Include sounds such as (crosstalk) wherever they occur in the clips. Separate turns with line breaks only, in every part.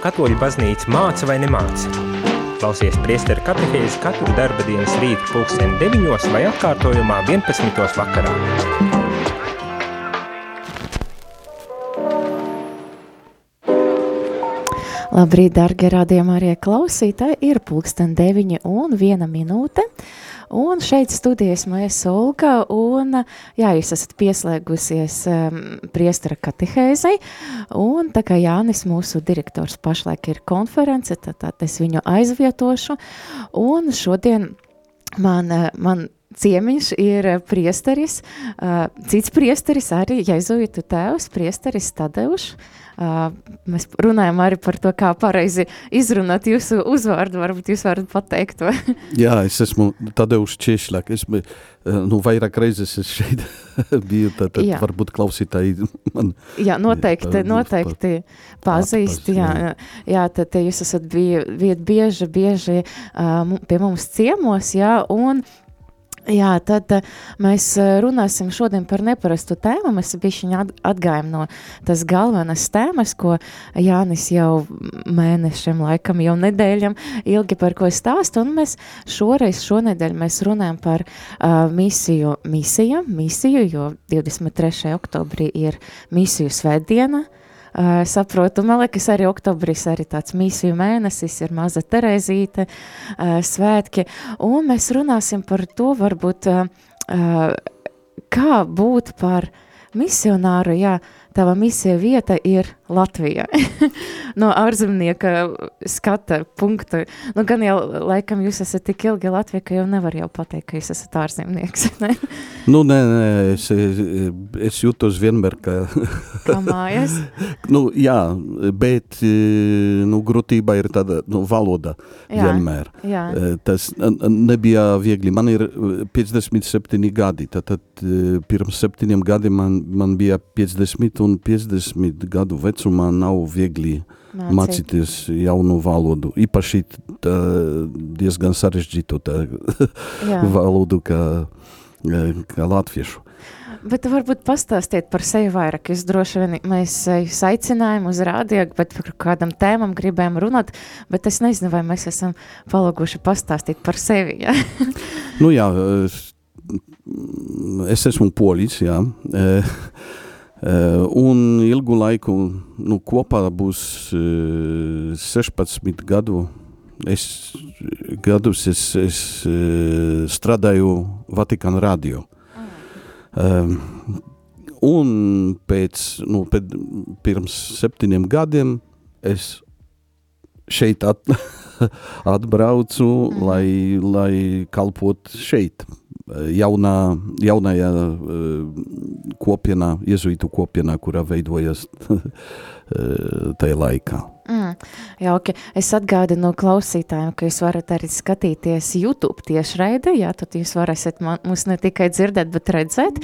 katoļu baznīca māca vai nemāca. Klausies priesteru katehēzi katru darba dienas rītu pulksteni 9 vai atkārtojumā 11. vakarā.
Labrīt, darbie radījumā arī klausītāji. Ir pulksten 9 un 1 minūte. Un šeit studijas mēs Olga, un jā, jūs esat pieslēgusies um, priestara katehēzei, un tā kā Jānis, mūsu direktors, pašlaik ir konference, tad, tad es viņu aizvietošu, un šodien man, man ciemiņš ir priesteris, cits priesteris arī, Jēzuitu tēvs, priesteris Tadeuš, mēs runājam arī par to, kā pareizi izrunāt jūsu uzvārdu. Varbūt jūs varat pateikt to. (laughs)
Jā, es esmu Tadeusz Češļak. Es nu, vairāk reizes es šeit (laughs) biju, tad, tad jā. varbūt klausītāji man...
Jā, noteikti, par, noteikti pazīst. Jā, jā. jā, tad jūs esat bijat bieži, bieži uh, pie mums ciemos, jā, un Jā, tad uh, mēs eh, runāsim šodien par neparastu tēmu. Mēs bišķiņi atgājam no tas galvenās tēmas, ko Jānis jau mēnešiem, laikam jau nedēļam ilgi par ko stāsta, un mēs šoreiz, šonedēļ mēs runājam par uh, misiju, misija, misiju, jo 23. oktobrī ir misiju svētdiena, uh, Uh, saprotu, man liekas, arī oktobris arī tāds misiju mēnesis, ir maza Terezīte, uh, svētki, un mēs runāsim par to varbūt, uh, kā būt par misionāru, jā, uh, tava misija vieta ir Latvijā. (laughs) no ārzemnieka skata punkta. Nu, gan jau, laikam, jūs esat tik ilgi Latvijā, ka jau nevar jau pateikt, ka jūs esat ārzemnieks. (laughs) Ne?
nu, nē, nē, es, es jūtos vienmēr, ka... (laughs)
kā mājas?
nu, jā, bet, nu, grūtība ir tāda, nu, valoda jā, vienmēr. Jā. Tas nebija viegli. Man ir 57 gadi, tad, tad pirms septiņiem gadiem man, man bija 50 un 50 gadu vecumā nav viegli Mācīt. mācīties jaunu valodu. Īpaši diezgan sarežģītu (laughs) valodu kā, kā latviešu.
Bet varbūt pastāstiet par sevi vairāk. Es droši vien mēs jūs aicinājām uz rādio, bet par kādam tēmam gribējām runāt, bet es nezinu, vai mēs esam palūguši pastāstīt par sevi. Ja? (laughs)
nu jā, es esmu polis, jā. Uh, un ilgu laiku, nu, kopā būs uh, 16 gadu, es, gadus es, es uh, strādāju Vatikāna radio. Uh, un pēc, nu, pēc, pirms septiņiem gadiem es šeit at, (laughs) atbraucu, mm. lai, lai kalpot šeit, jaunā, jaunajā uh, kopienā, jezuītu kopienā, kurā veidojas (laughs) tajā laikā.
Mm, jauki. Es atgādinu klausītājiem, ka jūs varat arī skatīties YouTube tiešraidi, jā, tad jūs varēsiet mūs ne tikai dzirdēt, bet redzēt,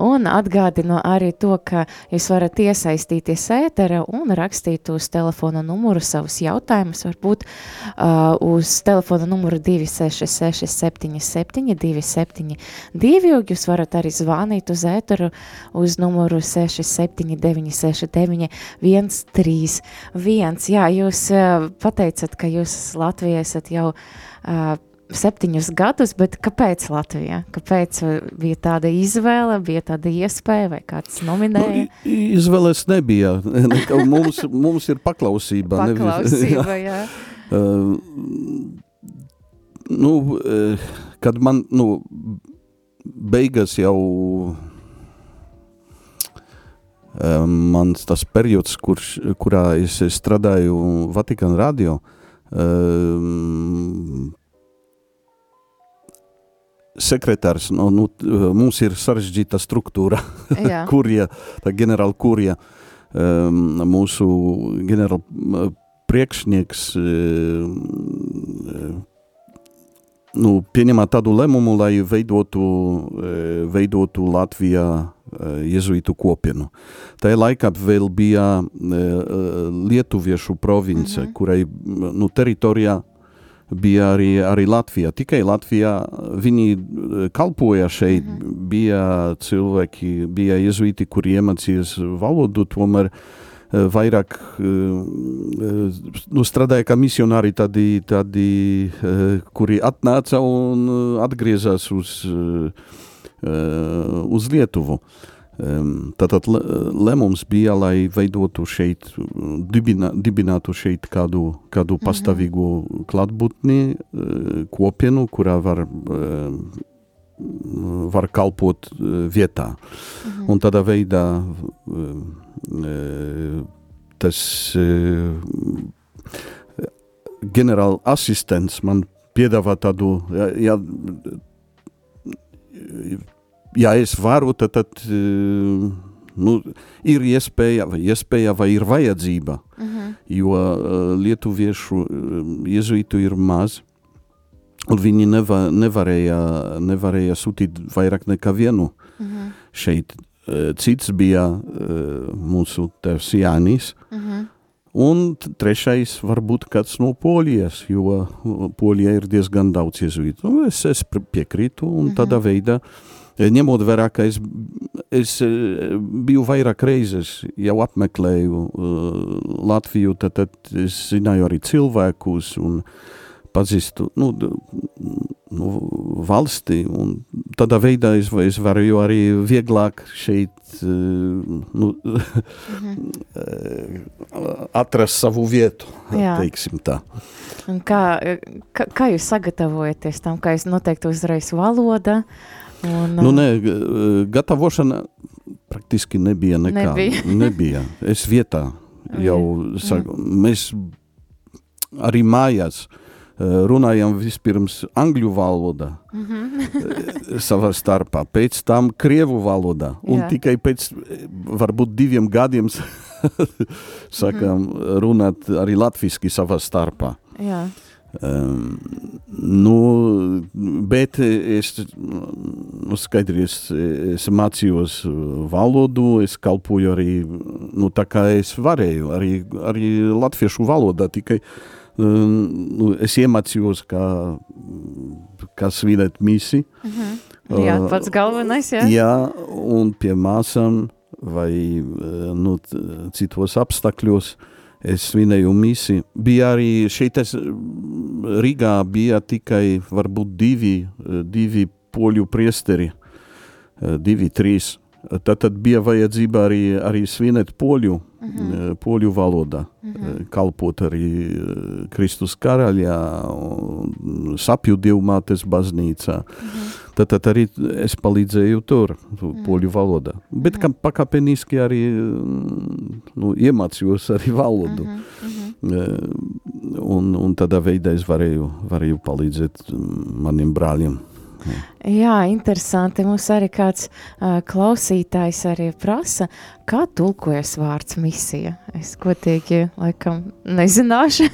un atgādinu arī to, ka jūs varat iesaistīties ētera un rakstīt uz telefona numuru savus jautājumus, varbūt uh, uz telefona numuru 266 77 272, jūs varat arī zvanīt uz ēteru uz numuru 679 69 131, jā, jūs uh, pateicat, ka jūs Latvijā esat jau uh, septiņus gadus, bet kāpēc Latvijā? Kāpēc bija tāda izvēle, bija tāda iespēja vai kāds nominēja?
Nu, izvēles nebija. (laughs) mums, mums ir paklausība.
Paklausība, (laughs) jā. jā. Uh,
nu, kad man, nu, beigas jau mans tas periods, kurš, kurā es strādāju Vatikāna radio, um, sekretārs, nu, nu, mums ir sarežģīta struktūra, (laughs) kurja, tā ģenerāla kurja, um, mūsu ģenerāla priekšnieks um, nu, pieņemā tādu lēmumu, lai veidotu, veidotu Latvijā jezuītu kopienu. Tajā laikā vēl bija Lietuviešu province, mm -hmm. kurai nu, teritorijā bija arī, arī Latvijā. Tikai Latvijā viņi kalpoja šeit, mm -hmm. bija cilvēki, bija jezuīti, kuri iemācījās valodu, tomēr vairāk nu, strādāja kā misionāri, tādi, tādi, kuri atnāca un atgriezās uz, uz Lietuvu. Tātad lēmums bija, lai veidotu šeit, dibina, dibinātu šeit kādu, kādu mhm. pastāvīgu klātbūtni, kopienu, kurā var var kalpot vietā. Mhm. Un tādā veidā tas ģenerāla asistents man piedāvā tādu, ja, ja, ja es varu, tad, tad nu, ir iespēja vai, iespēja vai ir vajadzība, uh mhm. -huh. jo lietuviešu jezuītu ir maz, un viņi neva, nevarēja, nevarēja sūtīt vairāk nekā vienu uh mhm. -huh. šeit. Cits bija mūsu tevs Jānis, uh mhm. -huh. un trešais varbūt kāds no Polijas, jo Polijā ir diezgan daudz jezuītu. Nu, es, es piekrītu, un uh -huh. tādā veidā ņemot vērā, ka es, es biju vairāk reizes jau apmeklēju Latviju, tad, tad es zināju arī cilvēkus un uh, pazīstu nu, nu, valsti, un tādā veidā es, es varu arī vieglāk šeit nu, mhm. (laughs) atrast savu vietu, Jā. teiksim tā.
Un kā, kā, kā jūs sagatavojaties tam, kā jūs noteikti uzreiz valoda? Un,
nu, nē, gatavošana praktiski nebija nekā. Nebija. (laughs) nebija. Es vietā jau, saku, mēs arī mājās, uh, Eh, runājam vispirms angļu valodā mm -hmm. savā starpā, pēc tam krievu valodā, un Jā. tikai pēc varbūt diviem gadiem (laughs) sākām mm -hmm. runāt arī latviski savā starpā. Jā. Um, nu, bet es, nu, skaidri, es, es mācījos valodu, es kalpoju arī, nu, tā kā es varēju, arī, arī latviešu valodā, tikai uh, nu, es iemācījos, kā, kā svinēt misi.
Mhm. -huh. Jā, pats galvenais, jā.
Jā, un pie māsām vai nu, citos apstākļos es svinēju misi. Bija arī šeit, es, Rīgā bija tikai varbūt divi, divi poļu priesteri, divi, trīs. Tad, tad bija vajadzība arī, arī svinēt poļu, uh mhm. eh, -huh. poļu valodā, uh mhm. -huh. kalpot arī eh, Kristus karaļā, sapju divmātes baznīcā. Uh mhm. -huh. tad, tad arī es palīdzēju tur, uh -huh. poļu valodā. Bet uh -huh. pakāpeniski arī nu, iemācījos arī valodu. Uh -huh. Un, un tādā veidā es varēju, varēju palīdzēt maniem brāļiem.
Jā, interesanti. Mums arī kāds uh, klausītājs arī prasa, kā tulkojas vārds misija. Es godīgi laikam nezināšu.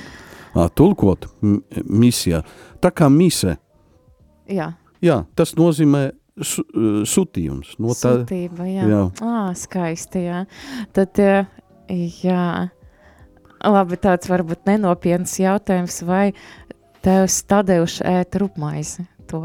(laughs)
Tulkot misijā. Tā kā mise.
Jā.
Jā, tas nozīmē su, sūtījums.
No tā, Sūtība, jā. jā. Ā, skaisti, jā. Tad, jā, labi, tāds varbūt nenopietns jautājums, vai tev stadeuši ēt rupmaizi? To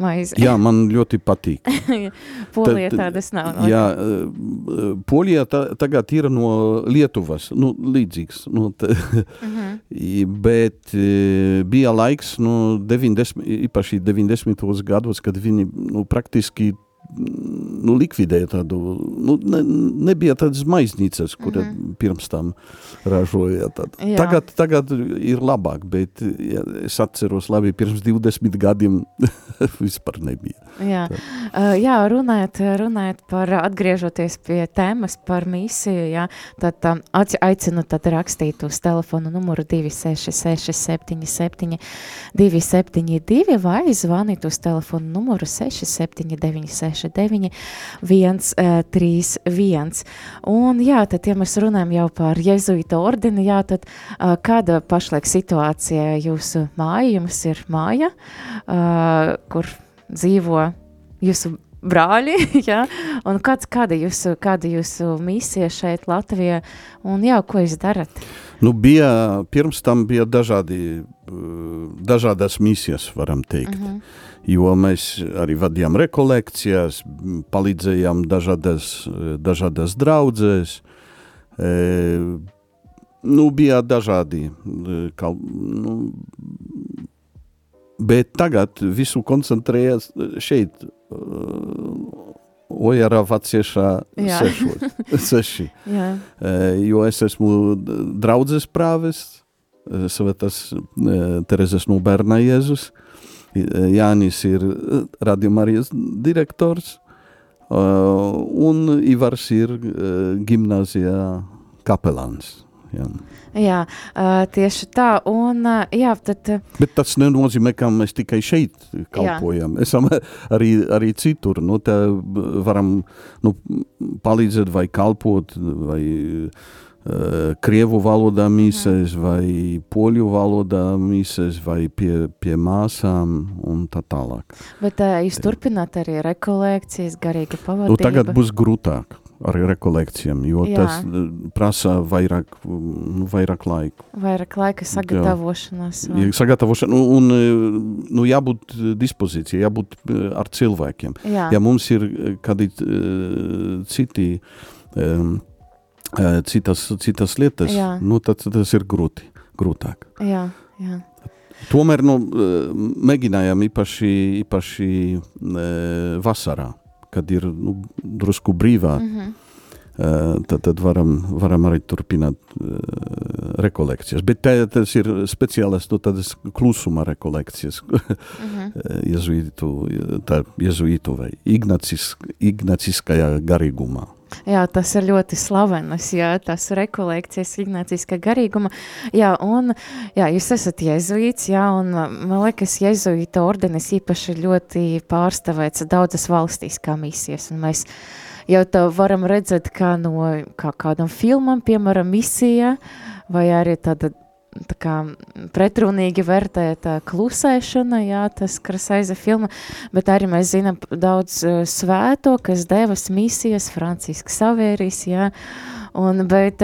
maizi.
Jā, man ļoti patīk. (laughs)
Polija Tad, tādas nav. No
jā, eh, Polija ta, tagad ir no Lietuvas, nu, līdzīgs. Nu, tā, uh. -huh. Bet eh, bija laiks, nu, 90, īpaši 90. gados, kad viņi nu, praktiski nu, likvidēja tādu, nu, ne, nebija tādas maiznīcas, kur mm -hmm. pirms tam ražoja. Tagad, tagad ir labāk, bet ja, es atceros labi, pirms 20 gadiem (laughs) vispār nebija.
Jā, uh, jā runājot, runājot par atgriežoties pie tēmas par misiju, jā, tad um, aicinu tad rakstīt uz telefonu numuru 266 77 272 vai zvanīt uz telefonu numuru 679 69, 131. Un, jā, tad, ja mēs runājam jau par jezuīta ordini, jā, tad uh, kāda pašlaik situācija jūsu māja, jums ir māja, uh, kur dzīvo jūsu brāļi, (laughs) jā, un kāds, kāda jūsu, kāda jūsu misija šeit Latvijā, un jā, ko jūs darat?
Nu, bija, pirms tam bija dažādi, dažādas misijas, varam teikt. Uh mhm. -huh jo mēs arī vadījām rekolekcijas, palīdzējām dažādas, dažādas draudzēs, Nu, bija dažādi. Kal, nu, bet tagad visu koncentrējas šeit. Ojara vaciešā sešos, (laughs) seši. Jā. Jo es esmu draudzes prāves, Svētas Terezes no bērna Jēzus. Jānis ir radiomarijas direktors, un Ivars ir gimnāzijā kapelāns.
Jā. jā, tieši tā. Un, jā, tad,
Bet tas nenozīmē, ka mēs tikai šeit kalpojam. Jā. Esam arī, arī citur. Nu, varam nu, palīdzēt vai kalpot vai krievu valodā mīsēs mhm. vai poļu valodā mīsēs vai pie, pie māsām un tā tālāk.
Bet uh, jūs turpināt arī rekolekcijas, garīga pavadība? Nu,
tagad būs grūtāk ar rekolekcijām, jo Jā. tas eh, prasa vairāk, nu, vairāk laika.
Vairāk laika sagatavošanās.
Jā. Sagatavošana, un, un eh, nu, jābūt dispozīcijai, jābūt ar cilvēkiem. Jā. Ja mums ir kādi citi um, citas, citas lietas, jā. nu, tad tas ir grūti, grūtāk.
Jā, jā.
Tomēr nu, mēģinājām īpaši, īpaši vasarā, kad ir nu, drusku brīvā. Mm -hmm. Tad, tad varam, varam arī turpināt uh, rekolekcijas. Bet te, tas ir speciālas nu, klusuma rekolekcijas, mm -hmm. jezuītu, tā jezuītu vai ignacis, ignaciskajā garīgumā.
Jā, tas ir ļoti slavenas, jā, tas rekolekcijas ignāciska garīguma. Jā, un, jā, jūs esat jezuīts, jā, un man liekas, jezuīta ordenis īpaši ļoti pārstāvēts daudzas valstīs kā misijas, un mēs jau tā varam redzēt, kā no kā kādam filmam, piemēram, misija, vai arī tāda tā kā pretrunīgi vērtēt klusēšana, jā, tas krasaiza filma, bet arī mēs zinām daudz svēto, kas devas misijas, Francisks Savērijas, jā, un, bet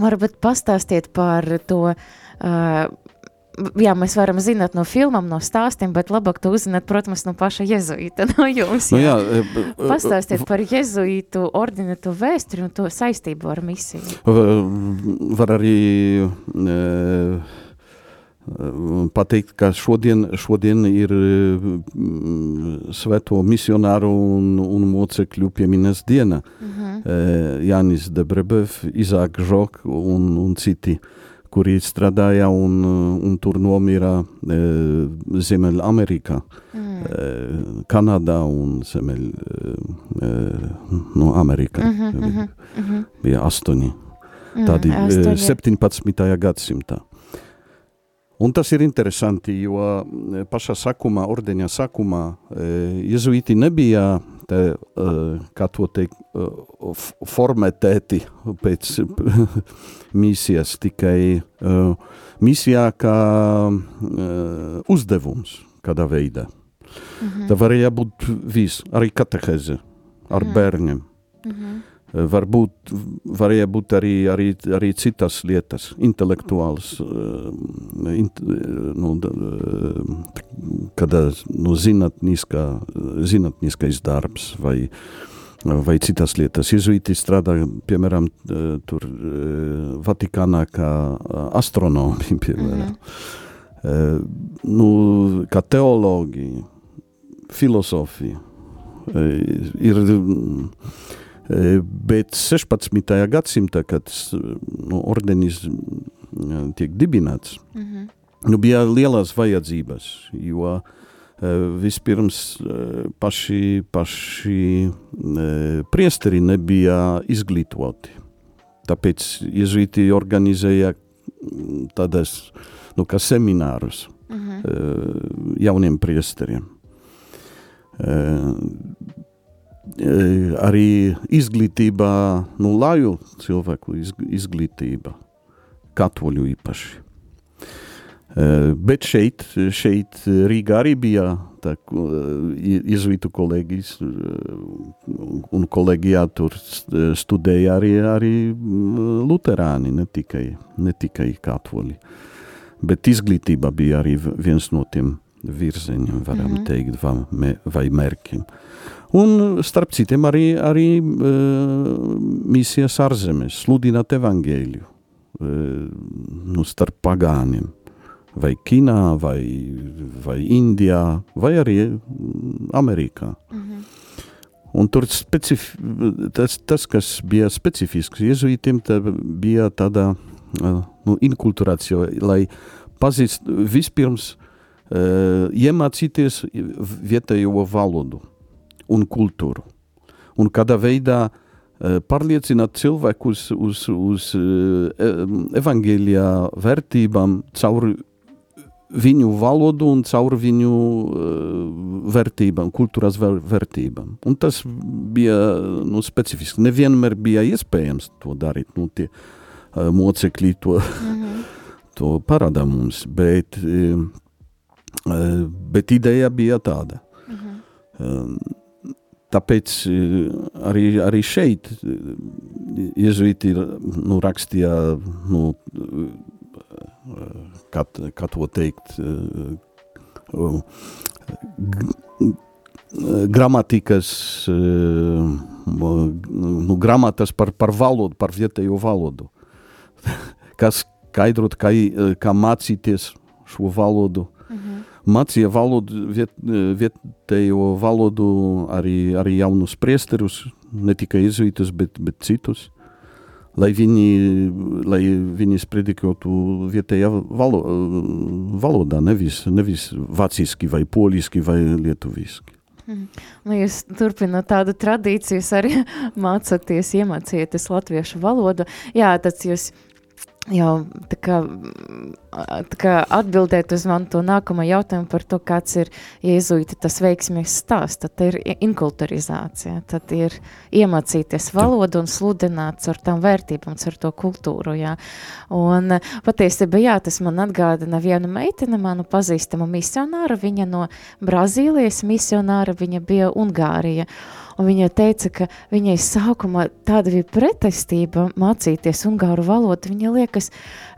varbūt pastāstiet par to, uh, jā, mēs varam zināt no filmām, no stāstiem, bet labāk to uzzināt, protams, no paša jezuīta, (laughs) no jums. Jā. Nu, jā, e, e, Pastāstiet par jezuītu ordinatu vēsturi un to saistību ar misiju.
Var arī e, pateikt, ka šodien, šodien ir svēto misionāru un, un mocekļu pieminas diena. Uh mhm. -huh. Jānis Debrebev, Izāk Žok un, un citi. Uh, kuri strādāja un, un tur nomira e, Ziemeļamerikā, mm. e, Kanādā un Ziemeļ, e, e no Amerikā. Mm -hmm, mm -hmm. Bija astoņi. Mm, Tādi mm, 17. gadsimtā. Un tas ir interesanti, jo pašā sakumā, ordeņa sakumā, jezuīti nebija te, kā to teikt, formatēti pēc (laughs) misijas, tikai misijā kā uzdevums kādā veidā. Mhm. Tā varēja būt viss, arī kateheze ar mhm. bērniem. Mhm. Varbūt varēja būt arī, arī, arī citas lietas, intelektuālas, int, nu, kada nu, zinātniskā, zinātniskais darbs vai, vai citas lietas. Jezuīti strādā, piemēram, tur Vatikānā kā astronomi, (laughs) piemēram. Mm -hmm. nu, kā teologi, filozofi. Ir Bet 16. gadsimtā, kad nu, ordenis tiek dibināts, mm -hmm. nu, bija lielas vajadzības, jo vispirms paši, paši priesteri nebija izglītoti. Tāpēc jezuīti organizēja tādas nu, seminārus mm -hmm. jauniem priesteriem arī izglītībā, nu, laju cilvēku izglītība, katoļu īpaši. Bet šeit, šeit Rīgā arī bija tā, izvītu kolēģis un kolēģijā tur studēja arī, arī luterāni, ne tikai, ne tikai katoļi. Bet izglītība bija arī viens no tiem virziņiem, varam mm -hmm. teikt, vai, vai mērķiem. Un starp citiem arī, arī uh, misijas ārzemēs, sludināt evangēļu uh, nu, starp pagāniem. Vai Ķīnā, vai, vai Indijā, vai arī Amerikā. Mm -hmm. Un tur specif, tas, tas, kas bija specifisks jezuītiem, tā bija tāda nu, inkulturācija, lai pazīst vispirms uh, iemācīties vietējo valodu un kultūru. Un kādā veidā uh, pārliecināt cilvēkus uz, uz uh, evaņģēlijā vērtībām caur viņu valodu un caur viņu uh, vērtībām, kultūras vērtībām. Un tas bija nu, specifiski. Nevienmēr bija iespējams to darīt. Nu, tie mocekļi to, mm -hmm. (laughs) to parāda mums, bet, bet ideja bija tāda. Mm -hmm. Tāpēc arī, arī šeit jezuīti nu, rakstīja, nu, kā, kā to teikt, gramatikas, nu, gramatas par, par valodu, par vietējo valodu. (laughs) Kas skaidrot, kā, kā mācīties šo valodu. -hmm mācīja valodu, viet, vietējo valodu arī, arī jaunus priesterus, ne tikai izuitus, bet, bet citus, lai viņi, lai viņi spredikotu vietējā valo, valodā, nevis, nevis vāciski vai poliski vai lietuviski.
Mhm. Nu, jūs turpināt tādu tradīciju, jūs arī (laughs) mācāties, iemācieties latviešu valodu. Jā, tad jūs jau tā kā, tā kā atbildēt uz manu to nākamo jautājumu par to, kāds ir jēzuīti tas veiksmies stāsts, tad ir inkulturizācija, tad ir iemācīties valodu un sludināt ar tām vērtībām, ar to kultūru, jā. Un patiesībā, jā, tas man atgādina vienu meiteni, manu pazīstamu misionāru, viņa no Brazīlijas misionāra, viņa bija Ungārija, Un viņa teica, ka viņai sākumā tāda bija pretestība mācīties ungāru valodu. Viņa liekas,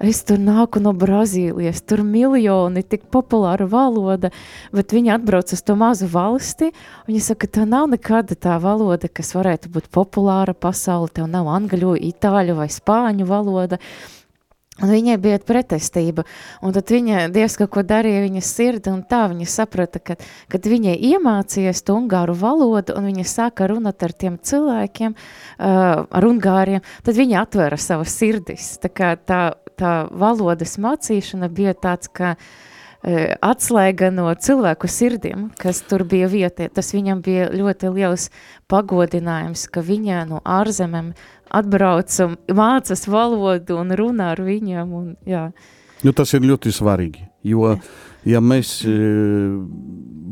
es tur nāku no Brazīlijas, tur miljoni, tik populāra valoda, bet viņa atbrauc uz to mazu valsti. Viņa saka, tā nav nekāda tā valoda, kas varētu būt populāra pasauli, tev nav angļu, itāļu vai spāņu valoda. Un viņai bija pretestība, un tad viņa dievs kaut ko darīja viņas sirdi, un tā viņa saprata, ka, kad viņai iemācījies to ungāru valodu, un viņa sāka runāt ar tiem cilvēkiem, uh, ar ungāriem, tad viņa atvēra savas sirdis. Tā kā tā, tā valodas mācīšana bija tāds, ka uh, atslēga no cilvēku sirdiem, kas tur bija vietē. Tas viņam bija ļoti liels pagodinājums, ka viņa no ārzemēm atbrauc un mācas valodu un runā ar viņiem. Un, jā.
nu, tas ir ļoti svarīgi, jo ja mēs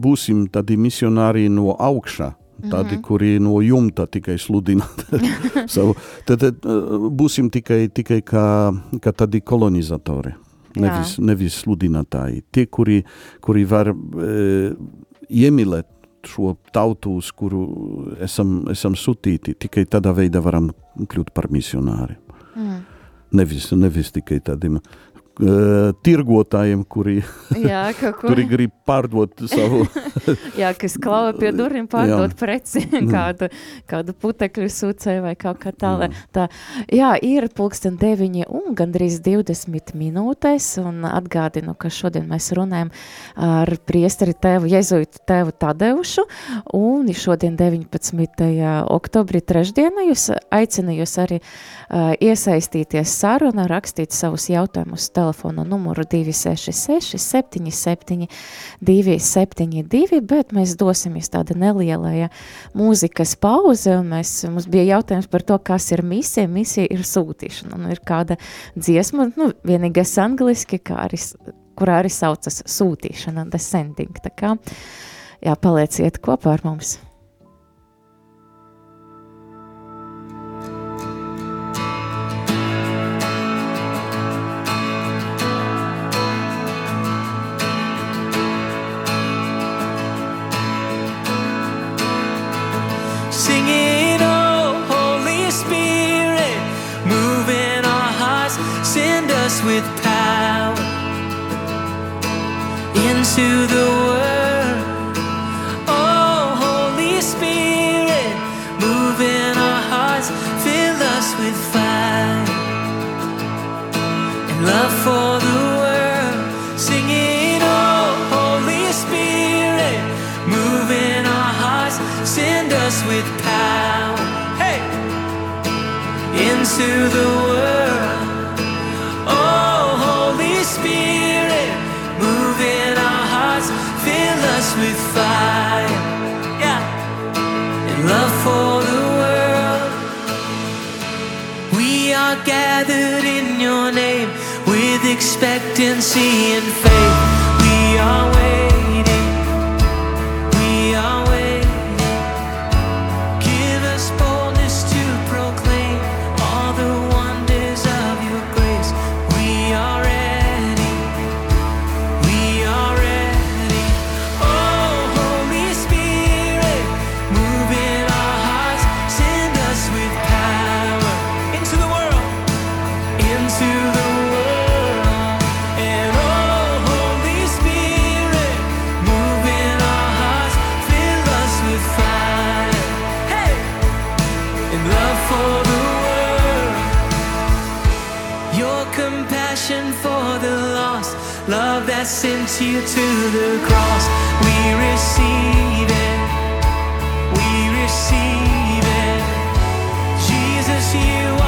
būsim tādi misionāri no augšā, tādi, mm -hmm. kuri no jumta tikai sludina (laughs) savu, tad, tad būsim tikai, tikai kā, kā tādi kolonizatori, nevis, nevis sludinātāji. Tie, kuri, kuri var e, iemīlēt šo tautu, uz kuru esam, esam sūtīti, tikai tādā veidā varam kļūt par misionāri. Mm. Nevis, nevis tikai tādiem tirgotājiem, kuri,
jā,
kuri grib pārdot savu. (laughs)
jā, kas klauva pie durvīm, pārdot jā. preci, mm. kādu, kādu putekļu sūcē vai kaut kā tā. Jā, tā. jā ir pulksten 9 un gandrīz 20 minūtes, un atgādinu, ka šodien mēs runājam ar priesteri tēvu, jezuitu tēvu Tadeušu, un šodien 19. oktobrī trešdienā jūs aicinu jūs arī uh, iesaistīties sarunā, rakstīt savus jautājumus telefonu telefona numuru 266 77 272, bet mēs dosimies tāda nelielā mūzikas pauze, un mēs, mums bija jautājums par to, kas ir misija. Misija ir sūtīšana, un ir kāda dziesma, nu, vienīgais angliski, kā arī, kurā arī saucas sūtīšana, descending, tā kā, jā, palieciet kopā ar mums.
Singing, oh Holy Spirit, move in our hearts, send us with power into the world. Us with power, hey, into the world. Oh, Holy Spirit, move in our hearts, fill us with fire, yeah, and love for the world. We are gathered in your name with expectancy and faith. We are you to the cross. We receive it. We receive it. Jesus, you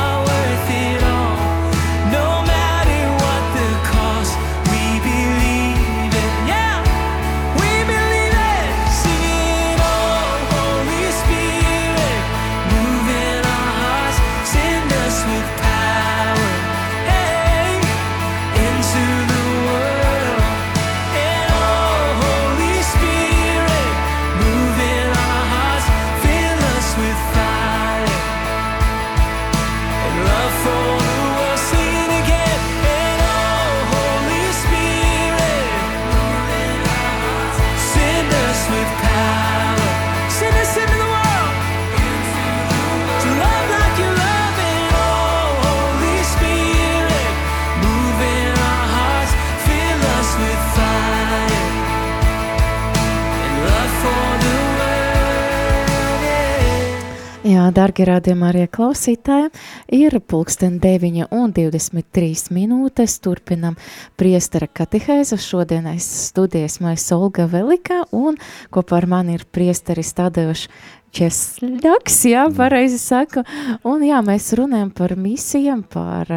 Darbie rādījumā arī klausītāji, ir pulksten 9 un 23 minūtes. Turpinam priestara katehēzu. Šodienais studijas mēs Olga Velika un kopā ar mani ir priesteris Tadeuš Česļaks, jā, pareizi saku. Un jā, mēs runājam par misijām, par,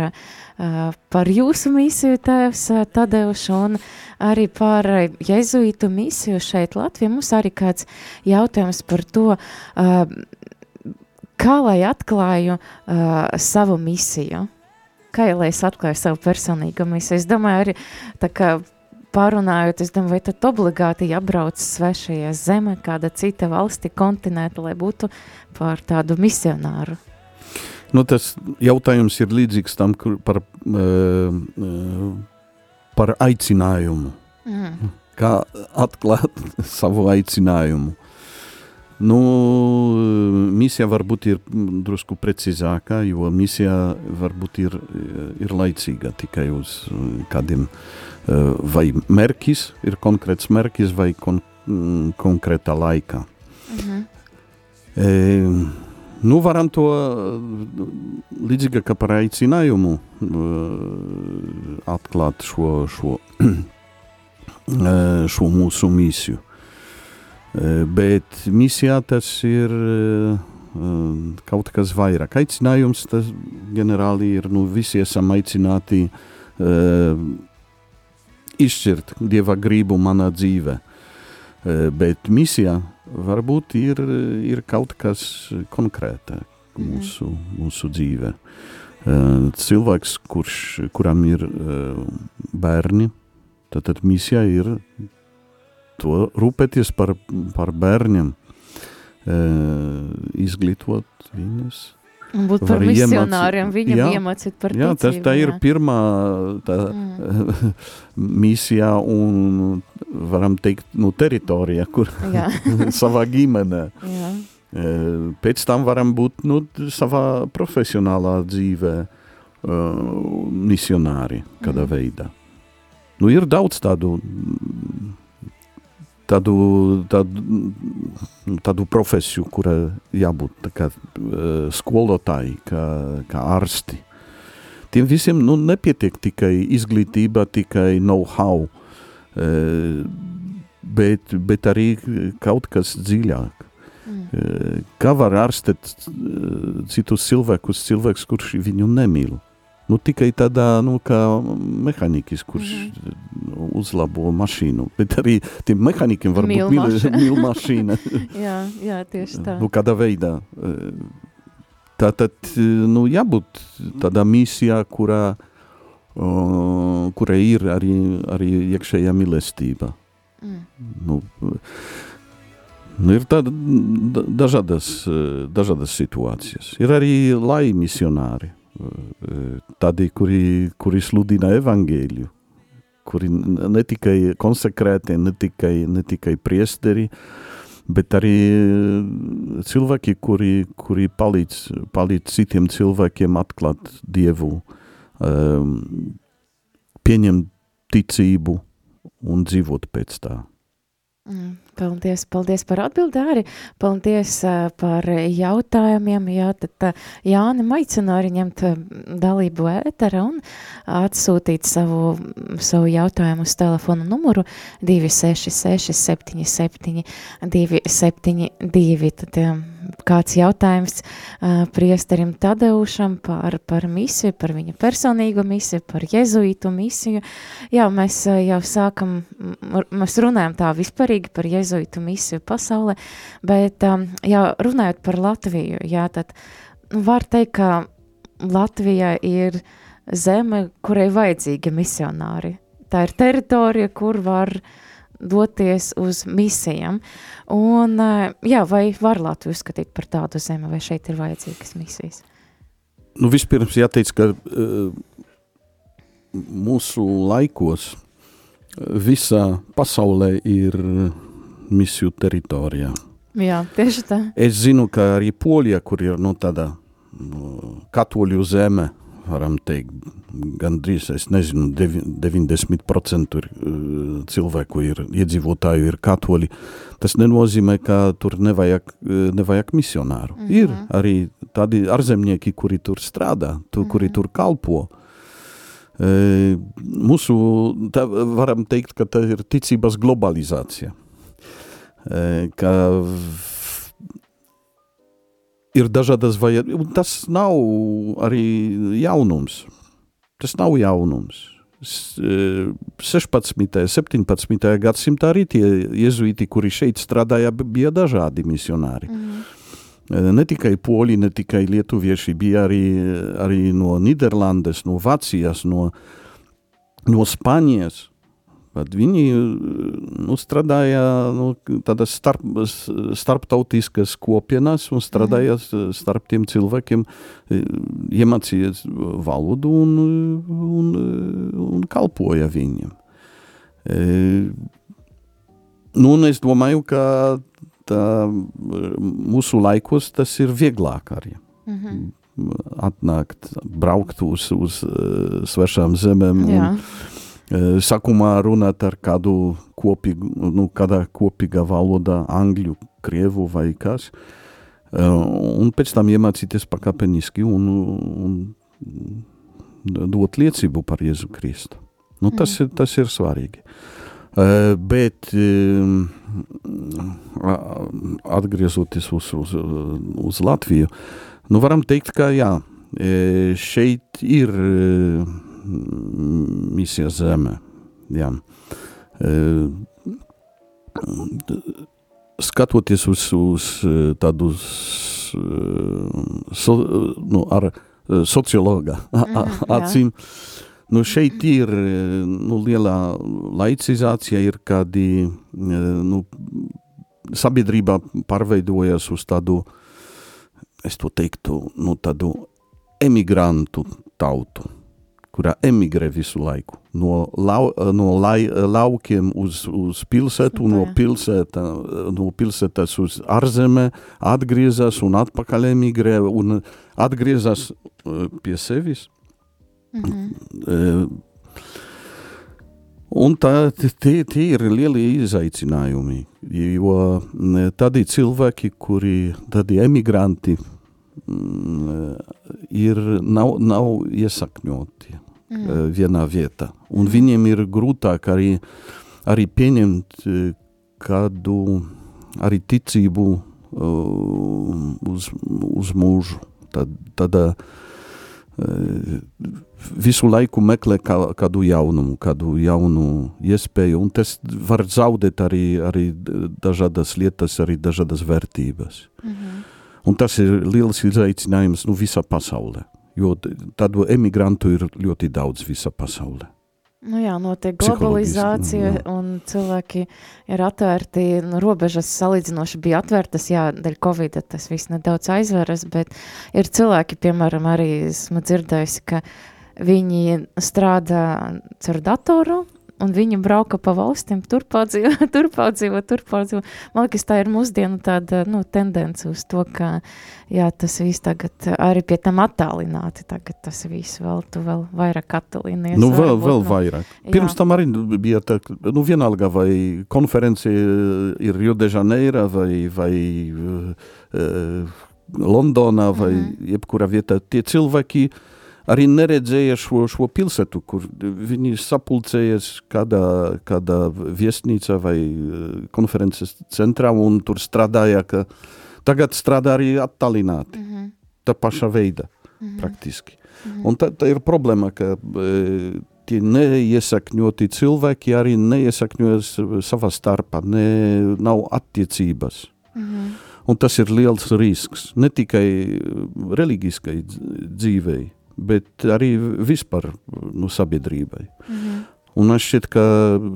par jūsu misiju tēvs Tadeuš un arī par jezuītu misiju šeit Latvijā. Mums arī kāds jautājums par to, kā lai atklāju uh, savu misiju? Kā lai es atklāju savu personīgo misiju? Es domāju, arī tā kā pārunājot, es domāju, vai tad obligāti jābrauc svešajā zemē, kāda cita valsti, kontinēta, lai būtu par tādu misionāru?
Nu, tas jautājums ir līdzīgs tam kur par, uh, uh, par aicinājumu.
Mm.
Kā atklāt (laughs) savu aicinājumu? Nu, misija varbūt ir drusku precīzāka, jo misija varbūt ir, ir laicīga tikai uz kādiem vai mērķis, ir konkrēts mērķis vai kon, konkrēta laika.
Mm -hmm.
e, nu, varam to līdzīgi kā par aicinājumu atklāt šo, šo, (clears throat) šo mūsu misiju. Bet misijā tas ir kaut kas vairāk. Aicinājums tas ģenerāli ir, nu, visi esam aicināti izšķirt Dieva gribu manā dzīvē. Bet misijā varbūt ir, ir kaut kas konkrēta mūsu, mūsu dzīvē. Cilvēks, kurš, kuram ir bērni, tad, tad misijā ir to rūpēties par, par bērniem, e, izglītot viņus.
Un būt par misionāriem, viņam jā, iemācīt par
jā,
ticību.
Tas, tā ir pirmā tā, mm. (laughs) misijā un, varam teikt, nu, teritorija, kur (laughs) savā ģimenē. Jā. E, pēc tam varam būt nu, savā profesionālā dzīvē uh, misionāri kādā mm. veidā. Nu, ir daudz tādu tādu, tādu, tādu profesiju, kura jābūt kā skolotāji, kā, kā ārsti. tiem visiem nu, nepietiek tikai izglītība, tikai know-how, bet, bet arī kaut kas dziļāk. Mm. Kā var ārstēt citus cilvēkus, cilvēks, kurš viņu nemīl? Nu, tikai tādā, nu, mehāniķis, kurš mm -hmm. uzlabo mašīnu. Bet arī tiem mehāniķiem var būt mīl mašīna. (laughs)
jā, jā, tieši tā.
Nu, kādā veidā. Tā tad, nu, jābūt tādā misijā, kurā, uh, kurā ir arī, arī iekšējā mīlestība. Mm. Nu, Nu, ir tāda dažādas, dažādas situācijas. Ir arī lai misionāri tādi, kuri, kuri sludina evangēļu, kuri ne tikai konsekrēti, ne tikai, ne tikai priesteri, bet arī cilvēki, kuri, kuri palīdz, palīdz citiem cilvēkiem atklāt Dievu, um, pieņemt ticību un dzīvot pēc tā.
Mm, paldies, paldies par atbildi arī. Paldies par jautājumiem. Jā, tad Jāni maicina arī ņemt dalību ētera un atsūtīt savu, savu jautājumu uz telefonu numuru 266 77 272. Tad, kāds jautājums uh, priesterim Tadeušam par, par misiju, par viņa personīgo misiju, par jezuītu misiju. Jā, mēs uh, jau sākam, mēs runājam tā vispārīgi par jezuītu misiju pasaulē, bet um, jā, runājot par Latviju, jā, tad nu, var teikt, ka Latvijā ir zeme, kurai vajadzīgi misionāri. Tā ir teritorija, kur var uh, doties uz misijām. Un, eh, jā, vai var Latviju uzskatīt par tādu zemi, vai šeit ir vajadzīgas misijas?
Nu, vispirms jāteic, ka uh, mūsu laikos visā pasaulē ir misiju teritorijā.
Jā, tieši tā.
Es zinu, ka arī Polija, kur ir nu, tāda nu, katoļu zeme, varam teikt, gandrīz, es nezinu, 90% ir, uh, cilvēku ir, iedzīvotāju ir katoļi. Tas nenozīmē, ka tur nevajag, uh, nevajag misionāru. Mm -hmm. Ir arī tādi ārzemnieki, kuri tur strādā, tu, mm -hmm. kuri tur kalpo. E, mūsu, tā varam teikt, ka tā ir ticības globalizācija. E, ka ir dažādas vajadzības. Tas nav arī jaunums. Tas nav jaunums. 16. un 17. gadsimtā arī tie jezuīti, kuri šeit strādāja, bija dažādi misionāri. Mm. Ne tikai poļi, ne tikai lietuvieši, bija arī, arī no Nīderlandes, no Vācijas, no, no Spānijas. Bet viņi nu, strādāja nu, tādas starp, starptautiskas kopienas un strādāja mm. starp tiem cilvēkiem, iemācīja valodu un, un, un kalpoja viņiem. E, nu, un es domāju, ka tā, mūsu laikos tas ir vieglāk arī. Mm -hmm. Atnākt, braukt uz, uz svešām zemēm. Jā. Un, sākumā runāt ar kādu kopīgu, nu, kādā kopīgā valodā, angļu, krievu vai kas, un pēc tam iemācīties pakāpeniski un, un dot liecību par Jēzu Kristu. Nu, tas, mm. ir, tas ir svarīgi. Uh, bet atgriežoties uz, uz, uz Latviju, nu varam teikt, ka jā, šeit ir misija Zeme. Jā. E, skatoties uz, uz tādu so, nu, ar sociologa mm, acīm, nu, šeit ir nu, lielā laicizācija, ir kādi nu, sabiedrībā pārveidojas uz tādu, es to teiktu, nu, tādu emigrantu tautu kurā emigrē visu laiku. No, lau, no lai, laukiem uz, uz pilsētu, Super. no, pilsēta, no pilsētas uz ārzemē, atgriezās un atpakaļ emigrē un atgriezās uh, pie sevis. Mm -hmm. Un tā, tie, tie ir lieli izaicinājumi, jo tādi cilvēki, kuri, tādi emigranti, mm, ir, nav, nav iesakņoti mm. vienā vietā. Un viņiem ir grūtāk arī, arī pieņemt kādu arī ticību uz, uz mūžu. Tad, tad visu laiku meklē kā, kādu jaunumu, kādu jaunu iespēju, un tas var zaudēt arī, arī dažādas lietas, arī dažādas vērtības. Mm -hmm. Un tas ir liels izaicinājums nu, visā pasaulē, jo tādu emigrantu ir ļoti daudz visā pasaulē.
Nu jā, notiek globalizācija un cilvēki ir atvērti, nu, robežas salīdzinoši bija atvērtas, jā, dēļ Covid tas viss nedaudz aizveras, bet ir cilvēki, piemēram, arī esmu dzirdējusi, ka viņi strādā ar datoru, un viņi brauka pa valstīm, tur pārdzīvo, (laughs) tur pārdzīvo, tur pārdzīvo. Man liekas, tā ir mūsdienu tāda, nu, tendence uz to, ka, jā, tas viss tagad arī pie tam attālināti, tagad tas viss vēl, tu vēl vairāk attālinies.
Nu, vēl, vēl nu, vairāk. Pirms jā. tam arī bija tā, nu, vienalga, vai konferenci ir Rio de Janeiro vai, vai uh, Londonā vai mm -hmm. jebkurā vietā, tie cilvēki, uh, arī neredzēja šo, šo pilsētu, kur viņi sapulcējas kādā, kādā viesnīcā vai eh, konferences centrā un tur strādāja, ka tagad strādā arī attālināti. Mm -hmm. Tā paša veida, mm -hmm. praktiski. Mm -hmm. Un tā, tā ir problēma, ka e, tie neiesakņoti cilvēki arī neiesakņojas savā starpā, ne, nav attiecības. Mm -hmm. Un tas ir liels risks, ne tikai reliģiskai dzīvei, bet arī vispār nu, sabiedrībai. Mm -hmm. Un man šķiet, ka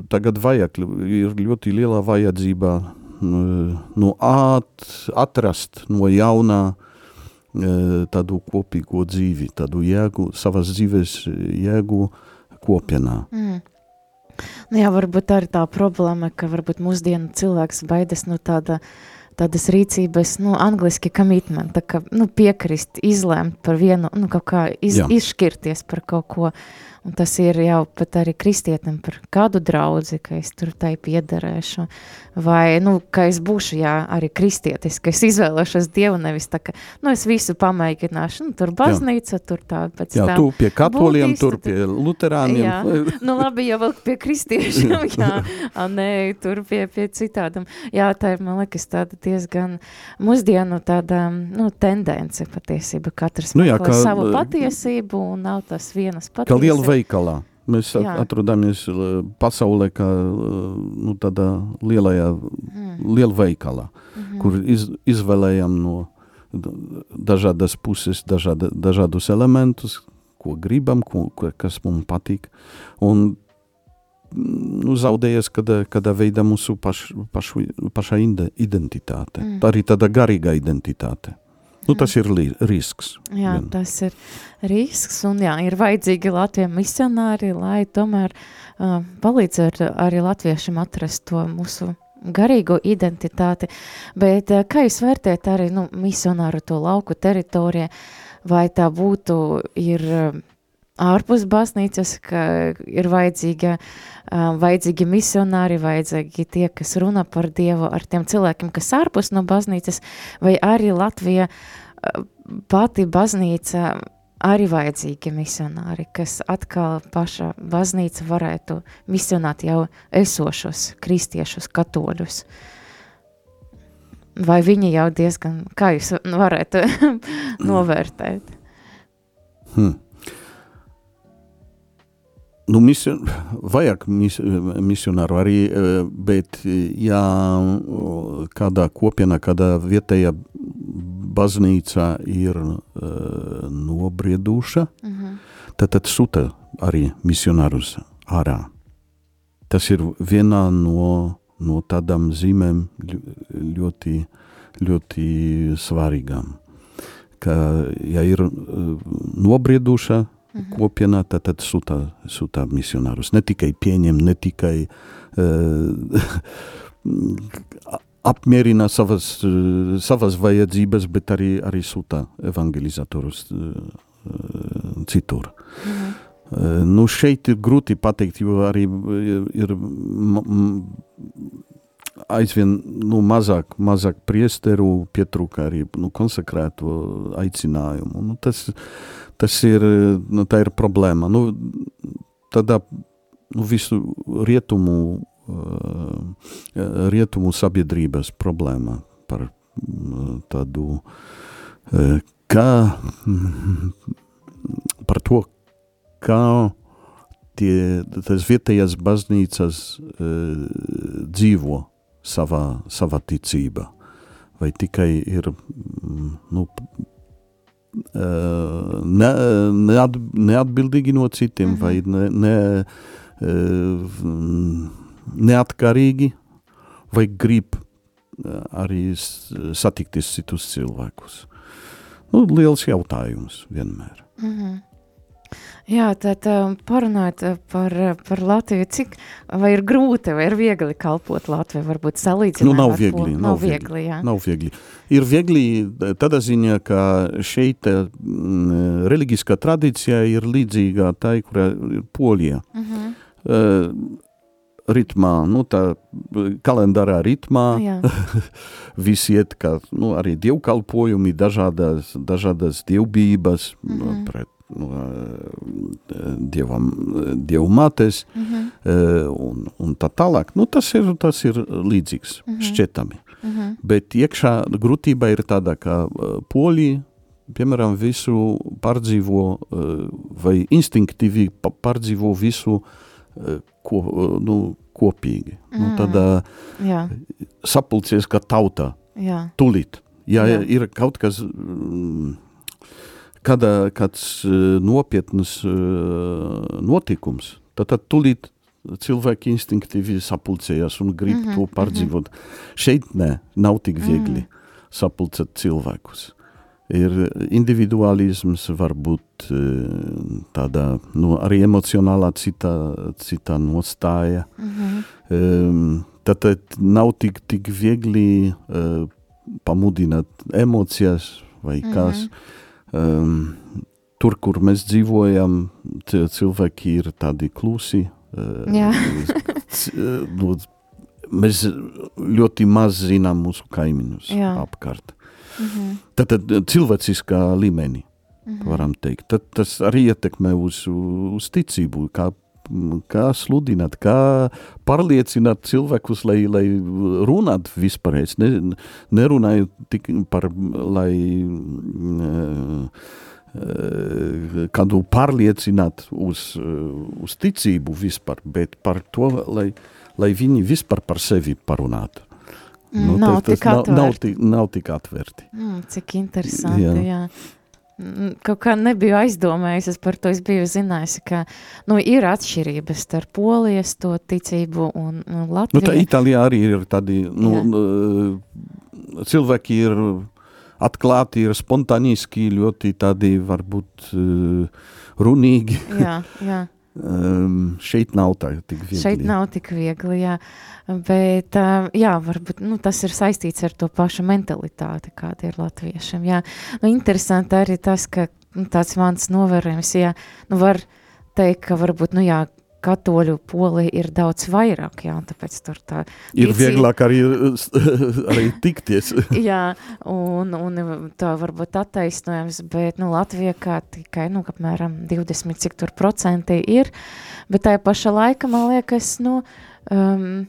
tagad vajag, ir ļoti liela vajadzība nu, nu at, atrast no jaunā e, tādu kopīgo dzīvi, tādu jēgu, savas dzīves jēgu kopienā. Mm.
Nu jā, varbūt tā ir tā problēma, ka varbūt mūsdienu cilvēks baidas no tāda uh, tādas rīcības, nu, angliski commitment, tā kā, nu, piekrist, izlēmt par vienu, nu, kaut kā iz, izšķirties par kaut ko. Un tas ir jau pat arī kristietim par kādu draudzi, ka es tur tai piederēšu. Vai, nu, ka es būšu, jā, arī kristietis, ka es izvēlēšos Dievu nevis tā, ka, nu, es visu pamēģināšu, nu, tur baznīca, jā. tur tā, pēc
jā,
tam.
tu pie katoliem, tur pie luterāniem.
Jā, nu, labi, jau vēl pie kristiešiem, jā, a, nē, tur pie, pie citādam. Jā, tā ir, man liekas, tāda diezgan mūsdienu tāda, nu, tendence patiesība, katrs nu, jā, kā, savu patiesību un nav tas vienas patiesības
veikalā. Mēs Jā. atrodamies pasaulē, kā nu, tādā lielajā, mm. liela veikalā, mm -hmm. kur iz, izvēlējam no dažādas puses, dažāda, dažādus elementus, ko gribam, ko, kas mums patīk. Un nu, zaudējies, kad, kad veida mūsu paš, pašu, paša identitāte. Mm. Arī tāda garīga identitāte. Nu, tas ir risks.
Jā, vien. tas ir risks, un jā, ir vajadzīgi Latvijas misionāri, lai tomēr uh, palīdz ar, arī latviešiem atrast to mūsu garīgo identitāti, bet uh, kā jūs vērtējat arī nu, misionāru to lauku teritoriju, vai tā būtu ir uh, ārpus baznīcas, ka ir vajadzīga, vajadzīgi misionāri, vajadzīgi tie, kas runā par Dievu ar tiem cilvēkiem, kas ārpus no baznīcas, vai arī Latvija pati baznīca arī vajadzīgi misionāri, kas atkal paša baznīca varētu misionāt jau esošos kristiešus, katoļus. Vai viņi jau diezgan, kā jūs varētu (laughs) novērtēt?
Hmm nu, mision, vajag mis, misionāru arī, e, bet ja kādā kopienā, kādā vietējā baznīca ir uh, nobrieduša, uh mhm. -huh. tad, tad sūta arī misionārus ārā. Tas ir viena no, no tādām zīmēm ļoti, ļoti svarīgām. Ka, ja ir uh, nobrieduša, Mhm. kopienā, tad, tad sūtā, sūtā misionārus. Ne tikai pieņem, ne tikai uh, (laughs) apmierina savas, uh, savas vajadzības, bet arī, arī sūtā evangelizatorus uh, citur. Mhm. Uh, nu šeit ir grūti pateikt, jo arī ir aizvien nu, mazāk, mazāk priesteru pietrūka arī nu, konsekrēto aicinājumu. Nu, tas, tas ir, nu, tā ir problēma. Nu, tādā nu, visu rietumu, uh, rietumu sabiedrības problēma par uh, tādu, uh, kā par to, kā tie, tas vietējās baznīcas dzīvo savā, savā ticībā. Vai tikai ir nu, ne, neat, neatbildīgi no citiem, -hmm. vai ne, ne, uh, neatkarīgi, vai grib arī satikties citus cilvēkus. Nu, liels jautājums vienmēr. -hmm.
Jā, tad parunājot par, par Latviju, cik vai ir grūti vai ir viegli kalpot Latviju, varbūt salīdzināt
nu, nav viegli? Nav, nav viegli, viegli, jā. Nav viegli. Ir viegli tādā ziņā, ka šeit mm, reliģiskā tradīcija ir līdzīga tai, kurā ir Polijā. Uh -huh. uh, ritmā, nu tā kalendārā ritmā, (laughs) visi iet kā, nu arī dievkalpojumi, dažādas, dažādas dievbības, mm -hmm. pret dievam, dievu mātes uh mhm. -huh. un, un tā tālāk. Nu, tas, ir, tas ir līdzīgs, mhm. šķietami. Mhm. Bet iekšā grūtība ir tāda, ka poļi, piemēram, visu pārdzīvo vai instinktīvi pārdzīvo visu ko, nu, kopīgi. Mm. Nu, tad Jā. sapulcies kā tauta. Jā. Tulīt. Ja Jā. ir kaut kas... Mm, kad kāds nopietnas notikums, tad, tad tulīt cilvēki instinktīvi sapulcējas un grib mm -hmm, to pārdzīvot. Mm -hmm. Šeit nē, nav tik viegli mm. sapulcēt cilvēkus. Ir individualisms, varbūt tāda nu, arī emocionālā cita, cita nostāja. Mm -hmm. um, tad, tad nav tik, tik viegli uh, pamudināt emocijas vai kas. Mm -hmm um, tur, kur mēs dzīvojam, cilvēki ir tādi klusi. Uh, nu, mēs ļoti maz zinām mūsu kaimiņus Jā. apkārt. Mm -hmm. Tad, tad cilvēciskā līmenī, mm -hmm. varam teikt. Tad tas arī ietekmē uz, uz ticību, kā kā sludināt, kā pārliecināt cilvēkus, lai, lai runātu vispārējais. Ne, nerunāju tik par, lai kādu pārliecināt uz, uz ticību vispār, bet par to, lai, lai viņi vispār par sevi parunātu.
Nu, nav, tas
nav, nav, tik, nav tik atvērti.
Mm, cik interesanti, jā. jā kaut kā nebiju aizdomējusies par to. Es biju zinājusi, ka nu, ir atšķirības starp polijas to ticību un, un Latviju.
Nu, tā Itālijā arī ir tādi, nu, Jā. cilvēki ir atklāti, ir spontāniski, ļoti tādi varbūt runīgi.
Jā, jā.
Um, šeit nav tā tik viegli.
Šeit nav tik viegli, jā. Bet, uh, jā, varbūt nu, tas ir saistīts ar to pašu mentalitāti, kāda ir latviešiem. Jā. Nu, interesanti arī tas, ka nu, tāds mans novērojums, jā, nu, var teikt, ka varbūt, nu jā, katoļu polija ir daudz vairāk, jā, tāpēc tur tā...
Ir ticī... vieglāk arī, (laughs) arī tikties. (laughs)
jā, un, un tā varbūt attaisnojams, bet, nu, Latvija kā tikai, nu, apmēram 20, cik tur procenti ir, bet tā paša laika, man liekas, nu, um,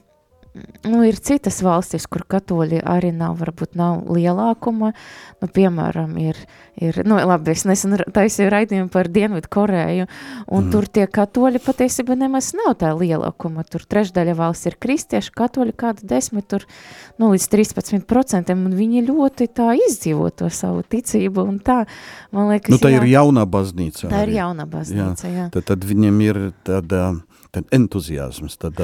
nu, ir citas valstis, kur katoļi arī nav, varbūt nav lielākuma. Nu, piemēram, ir, ir nu, labi, es nesen taisīju raidījumu par Dienvidu Koreju, un mm. tur tie katoļi patiesībā nemaz nav tā lielākuma. Tur trešdaļa valsts ir kristieši, katoļi kādu desmit, tur nu, līdz 13%, un viņi ļoti tā izdzīvo to savu ticību, un tā, man liekas,
nu, tā jā, ir jaunā baznīca.
Tā arī. ir jaunā baznīca, jā. jā.
Tad, tad viņiem ir tāda tad entuziasms, tad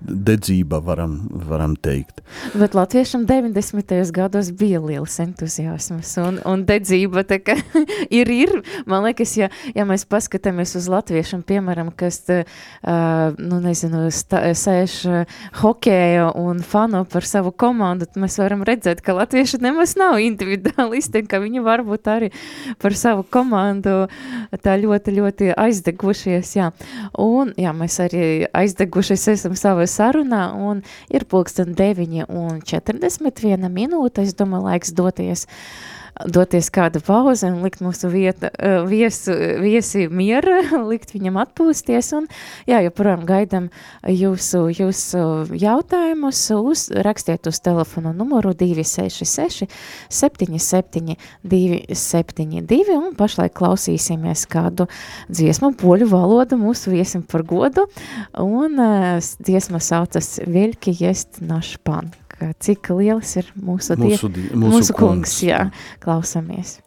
dedzība varam, varam teikt.
Bet latviešam 90. gados bija liels entuziasms un, un dedzība tā kā (laughs) ir, ir. Man liekas, ja, ja mēs paskatāmies uz latviešam, piemēram, kas, uh, nu nezinu, stā, sēž hokeja un fano par savu komandu, tad mēs varam redzēt, ka latvieši nemaz nav individualisti, ka viņi varbūt arī par savu komandu tā ļoti, ļoti aizdegušies, jā. Un, jā, mēs arī aizdegušies esam savā sarunā, un ir pulksten 9 un 41 minūte, es domāju, laiks doties uh, doties kādu pauzi un likt mūsu vieta, eh, viesu, viesi miera, (laughs) likt viņam atpūsties un, jā, joprojām gaidam jūsu, jūsu jautājumus, uz, rakstiet uz telefonu numuru 266 77 272 un pašlaik klausīsimies kādu dziesmu poļu valodu mūsu viesim par godu. Un uh, dziesma saucas Veļki jest naš pan cik liels ir mūsu, mūsu, die, mūsu, mūsu kungs, kungs jā, klausamies.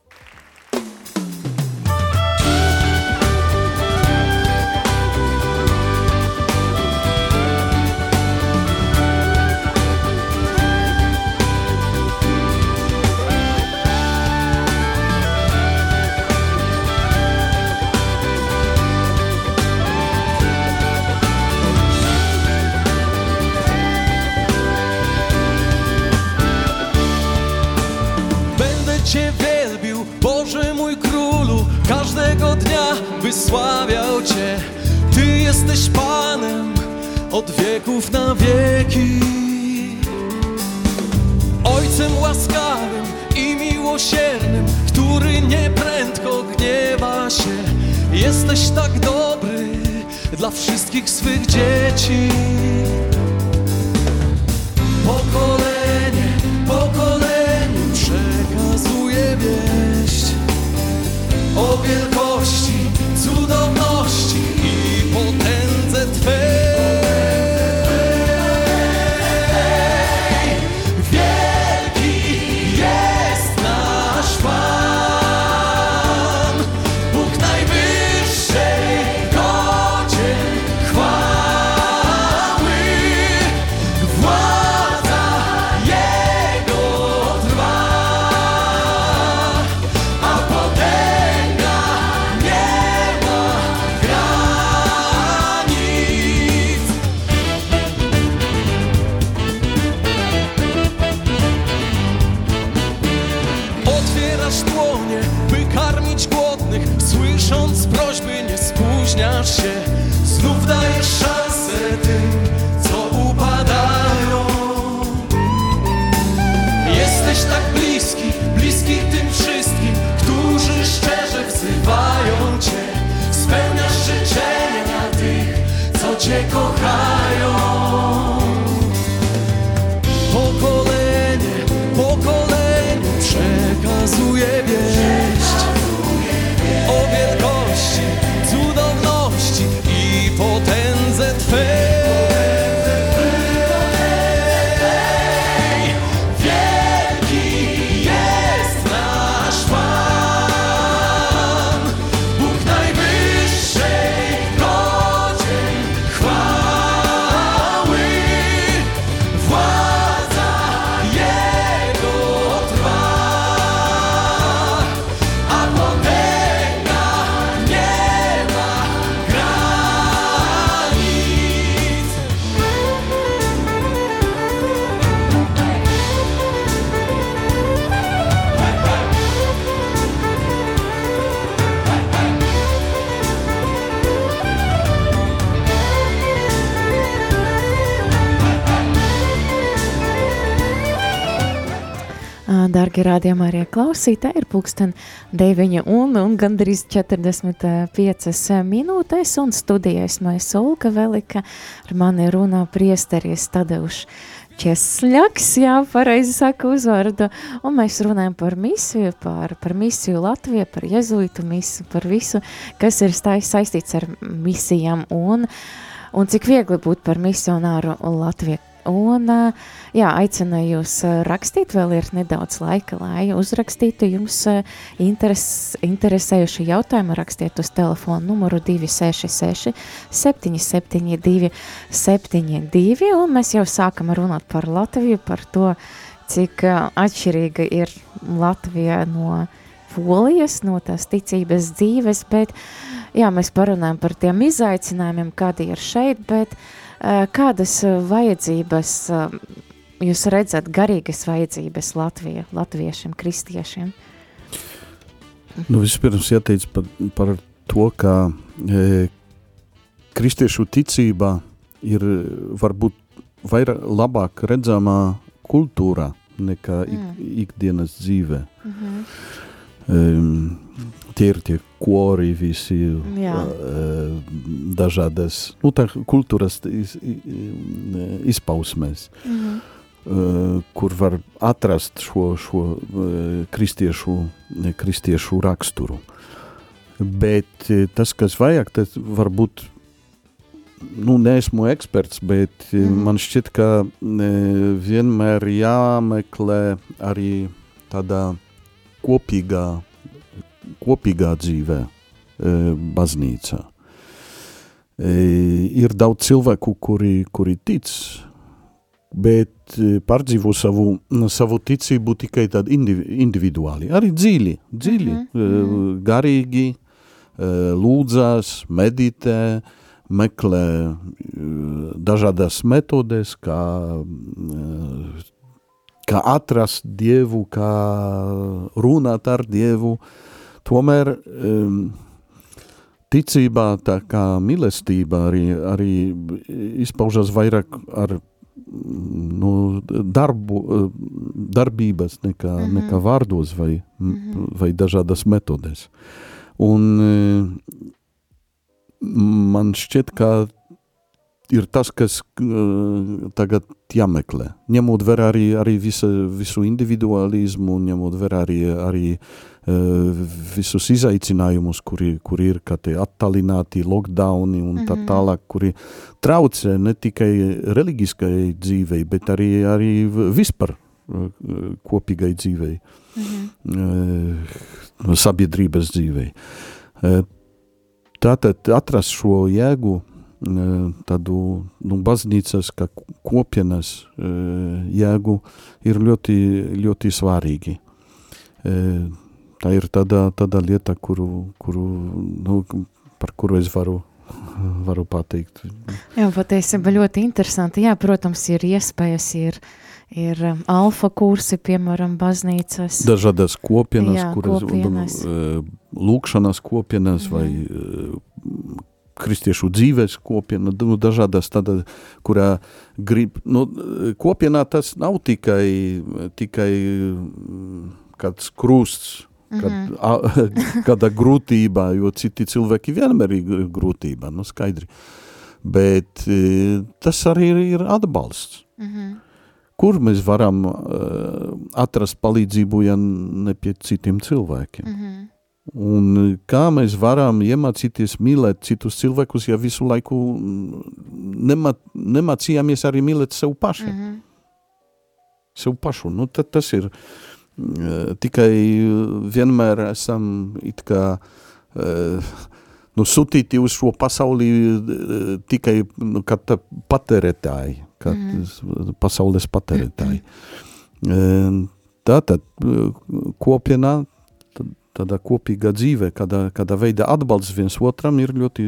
Wieki. Ojcem łaskawym i miłosiernym, który nieprędko gniewa się. Jesteś tak dobry dla wszystkich swych dzieci.
Dargi rādījumā arī klausītāji, ir pulksten 9 un, un gandrīz 45 minūtes, un studijais mēs Olga Velika, ar mani runā priesteries Tadeuš Česļaks, jā, pareizi saka uzvārdu, un mēs runājam par misiju, par, par misiju Latviju, par jezuitu misiju, par visu, kas ir saistīts ar misijām, un, un cik viegli būt par misionāru Latviju Un, jā, aicinu jūs rakstīt, vēl ir nedaudz laika, lai uzrakstītu jums interes, interesējuši jautājumu. Rakstiet uz telefonu numuru 266 772 72, un mēs jau sākam runāt par Latviju, par to, cik atšķirīga ir Latvija no Polijas, no tās ticības dzīves, bet jā, mēs parunājam par tiem izaicinājumiem, kādi ir šeit, bet uh, kādas eh, vajadzības eh, jūs redzat, garīgas vajadzības Latvija, latviešiem, kristiešiem?
Nu, vispirms jāteic par, par to, ka e, kristiešu ticībā ir varbūt vairāk labāk redzamā kultūrā nekā ik, mm. ikdienas dzīvē. Mm -hmm. um, tie ir tie kori, visi uh, dažādas nu, kultūras iz, izpausmēs. Mm -hmm. Uh, kur var atrast šo, šo uh, kristiešu, kristiešu raksturu. Bet uh, tas, kas vajag, tas varbūt nu, neesmu eksperts, bet mm. man šķiet, ka e, vienmēr jāmeklē arī tādā kopīgā, kopīgā dzīvē e, baznīcā. E, ir daudz cilvēku, kuri, kuri tic, bet pārdzīvo savu, savu ticību tikai tad individuāli, arī dziļi, dziļi, mm -hmm. garīgi, lūdzās, meditē, uh, meklē dažādas metodes, kā, kā atrast Dievu, kā runāt ar Dievu. Tomēr um, ticībā tā kā mīlestība arī, arī izpaužas vairāk ar nu, darbu, darbības nekā, mm -hmm. nekā vārdos vai, mm -hmm. vai dažādas metodes. Un man šķiet, ka ir tas, kas uh, tagad jāmeklē. Ņemot vērā arī, arī visa, visu individualismu, ņemot vērā arī, arī uh, visus izaicinājumus, kuri, kuri ir attālināti lockdowni un tā mhm. tālāk, kuri traucē ne tikai reliģiskai dzīvei, bet arī, arī vispār kopīgai dzīvei, mhm. uh, sabiedrības dzīvei. Uh, Tātad atrast šo jēgu, e, tādu nu, baznīcas kā kopienas jēgu ir ļoti, ļoti svarīgi. Tā ir tāda, tāda lieta, kuru, kuru, nu, par kuru es varu (laughs) varu pateikt.
Jā, patiesībā ļoti interesanti. Jā, protams, ir iespējas, ir ir um, alfa kursi, piemēram, baznīcas.
Dažādas kopienas, jā, kuras kopienas. Uh, lūkšanas kopienas mm. vai uh, kristiešu dzīves kopiena, nu, dažādas tāda, kurā grib, nu, kopienā tas nav tikai, tikai mm, kāds krusts, kad, mm -hmm. a, (laughs) kāda grūtība, jo citi cilvēki vienmēr ir grūtība, nu skaidri. Bet e, tas arī ir, ir atbalsts. Mm -hmm kur mēs varam uh, atrast palīdzību, ja ne pie citiem cilvēkiem. Mm -hmm. Un kā mēs varam iemācīties mīlēt citus cilvēkus, ja visu laiku nema, nemācījāmies arī mīlēt sev paši. Mm -hmm. Sev pašu. Nu, tad tas ir uh, tikai vienmēr esam it kā nu, sūtīti uz šo pasauli tikai nu, kā patērētāji kā mm. pasaules patērētāji. Tātad kopienā, tādā kopīgā dzīvē, kādā, kādā veidā atbalsts viens otram ir ļoti,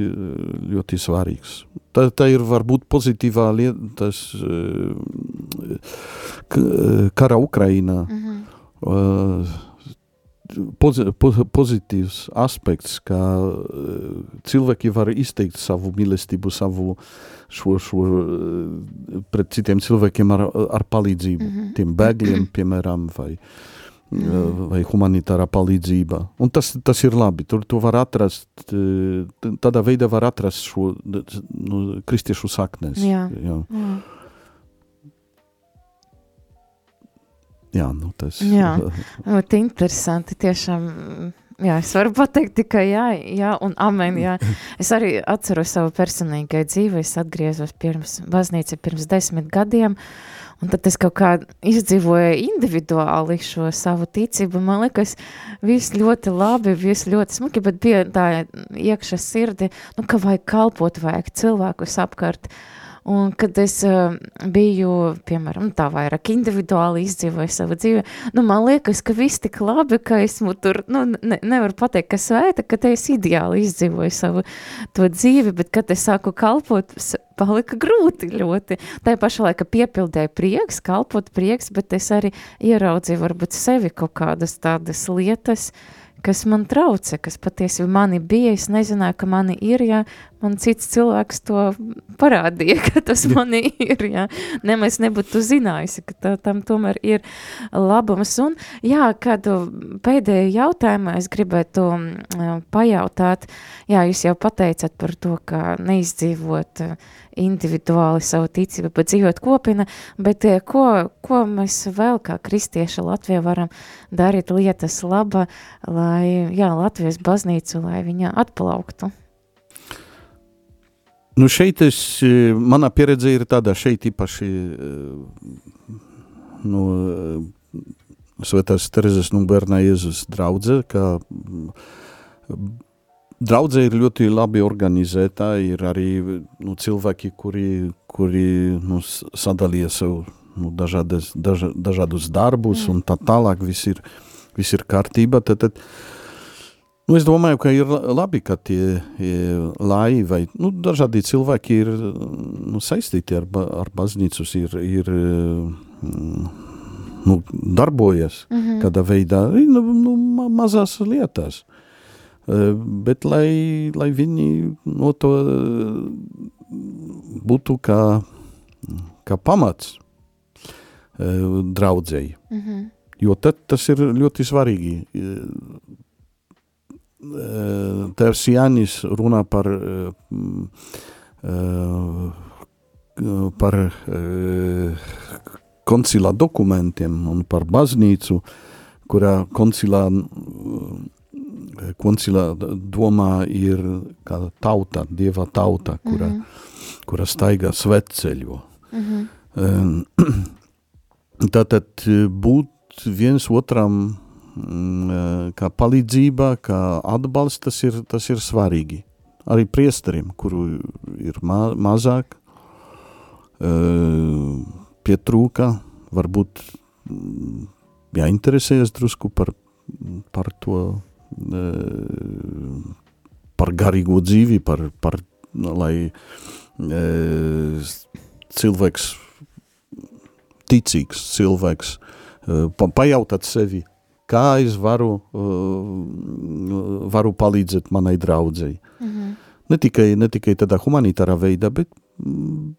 ļoti svarīgs. Tā, tā ir varbūt pozitīvā lieta, tas kara Ukrainā. Mm -hmm pozitīvs aspekts, ka uh, cilvēki var izteikt savu mīlestību, savu šo, šo uh, pret citiem cilvēkiem ar, ar palīdzību, mm -hmm. tiem bēgļiem, (clears throat) piemēram, vai, mm -hmm. vai humanitārā palīdzība. Un tas, tas ir labi, tur to var atrast, tādā veidā var atrast šo nu, kristiešu saknes. Jā, jā. jā. Jā, nu tas
jā, (laughs) ļoti interesanti tiešām. Jā, es varu pateikt tikai jā, jā un amen, jā. Es arī atceros savu personīgai dzīvi, es atgriezos pirms baznīca pirms desmit gadiem, un tad es kaut kā izdzīvoju individuāli šo savu ticību, man liekas, viss ļoti labi, viss ļoti smuki, bet bija tā iekša sirdi, nu, ka vajag kalpot, vajag cilvēkus apkārt, uh, Un kad es uh, biju, piemēram, tā vairāk individuāli izdzīvoju savu dzīvi, nu, man liekas, ka viss tik labi, ka esmu tur, nu, ne, nevaru pateikt, ka svēta, ka te es ideāli izdzīvoju savu to dzīvi, bet kad es sāku kalpot, palika grūti ļoti. Tā pašā laika piepildēja prieks, kalpot prieks, bet es arī ieraudzīju varbūt sevi kaut kādas tādas lietas, kas man trauca, kas patiesi mani bija, es nezināju, ka mani ir, ja man cits cilvēks to parādīja, (laughs) ka tas mani ir, ja nemaz nebūtu zinājusi, ka tā, tam tomēr ir labums. Un jā, kādu pēdējo jautājumu es gribētu pajautāt, jā, jūs jau pateicāt par to, ka neizdzīvot individuāli savu ticību, bet dzīvot kopina, bet eh, ko, ko mēs vēl kā kristieši Latvijā varam darīt lietas laba, lai, jā, Latvijas baznīcu, lai viņa atplauktu?
Nu šeit es, eh, manā pieredze ir tāda šeit īpaši eh, no Svētās Terezes un Bērnā Jēzus draudze, ka Draudzē ir ļoti labi organizēta, ir arī nu, cilvēki, kuri, kuri nu, sadalīja sev nu, dažādas, daž, dažādus darbus mm. un tā tālāk viss ir, viss ir kārtība. Tad, tad, Nu, es domāju, ka ir labi, ka tie lai vai nu, dažādi cilvēki ir nu, saistīti ar, ar baznīcus, ir, ir nu, darbojas mm -hmm. kādā veidā, nu, nu, mazās lietās. Eh, bet lai, lai viņi no to eh, būtu kā, kā pamats eh, draudzēji. Mm -hmm. Jo tad tas ir ļoti svarīgi. Tēvs Jānis runā par, par koncilā dokumentiem un par baznīcu, kurā koncilā koncilā domā ir kā tauta, dieva tauta, kura, mm -hmm. kura staigā svetceļo. Mm -hmm. Tātad (clears throat) būt viens otram kā palīdzība, kā atbalsts, tas ir, tas ir svarīgi. Arī priesterim, kuru ir ma mazāk, pietrūka, varbūt mm, jāinteresējas drusku par, par to par garīgo dzīvi, par, par lai cilvēks, ticīgs cilvēks, pajautāt sevi, kā es varu, varu palīdzēt manai draudzēji. Mm -hmm. ne, tikai, ne tikai tādā humanitārā veidā, bet,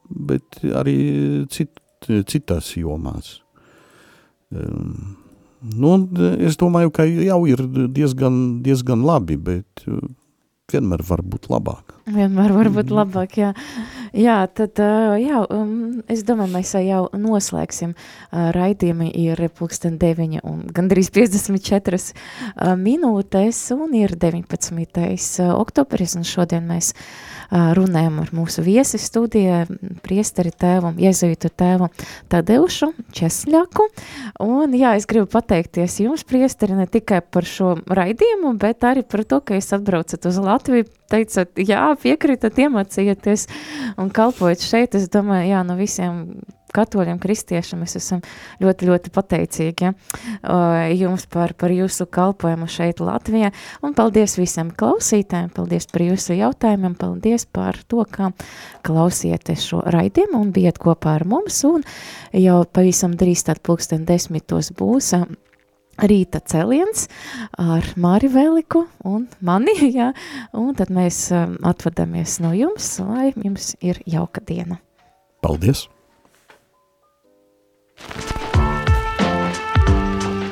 bet arī cit, citās jomās. Um, Nu, es domāju, ka jau ir diezgan, diezgan labi, bet uh, vienmēr var būt labāk.
Vienmēr var būt labāk, jā. Jā, tad, jā, um, es domāju, mēs jau noslēgsim. Raidījumi ir pulksten 9 un gandrīz 54 minūtes un ir 19. oktobris un šodien mēs runājam ar mūsu viesi studijā, priesteri tēvu, jezuitu tēvu Tadeušu Česļaku. Un jā, es gribu pateikties jums, priesteri, ne tikai par šo raidījumu, bet arī par to, ka jūs atbraucat uz Latviju, teicat, jā, piekritat, iemācījieties un kalpojat šeit. Es domāju, jā, no visiem katoļiem, kristiešiem mēs esam ļoti, ļoti pateicīgi ja? jums par, par jūsu kalpojumu šeit Latvijā. Un paldies visiem klausītājiem, paldies par jūsu jautājumiem, paldies par to, ka klausieties šo raidījumu un bijat kopā ar mums. Un jau pavisam drīz tad pulksten desmitos būs rīta celiens ar Māri Veliku un mani, (laughs) jā, un tad mēs atvadamies no jums, lai jums ir jauka diena.
Paldies!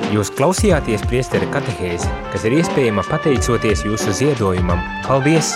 Jūs klausījāties priestera katehēzi, kas ir iespējama pateicoties jūsu ziedojumam. Paldies!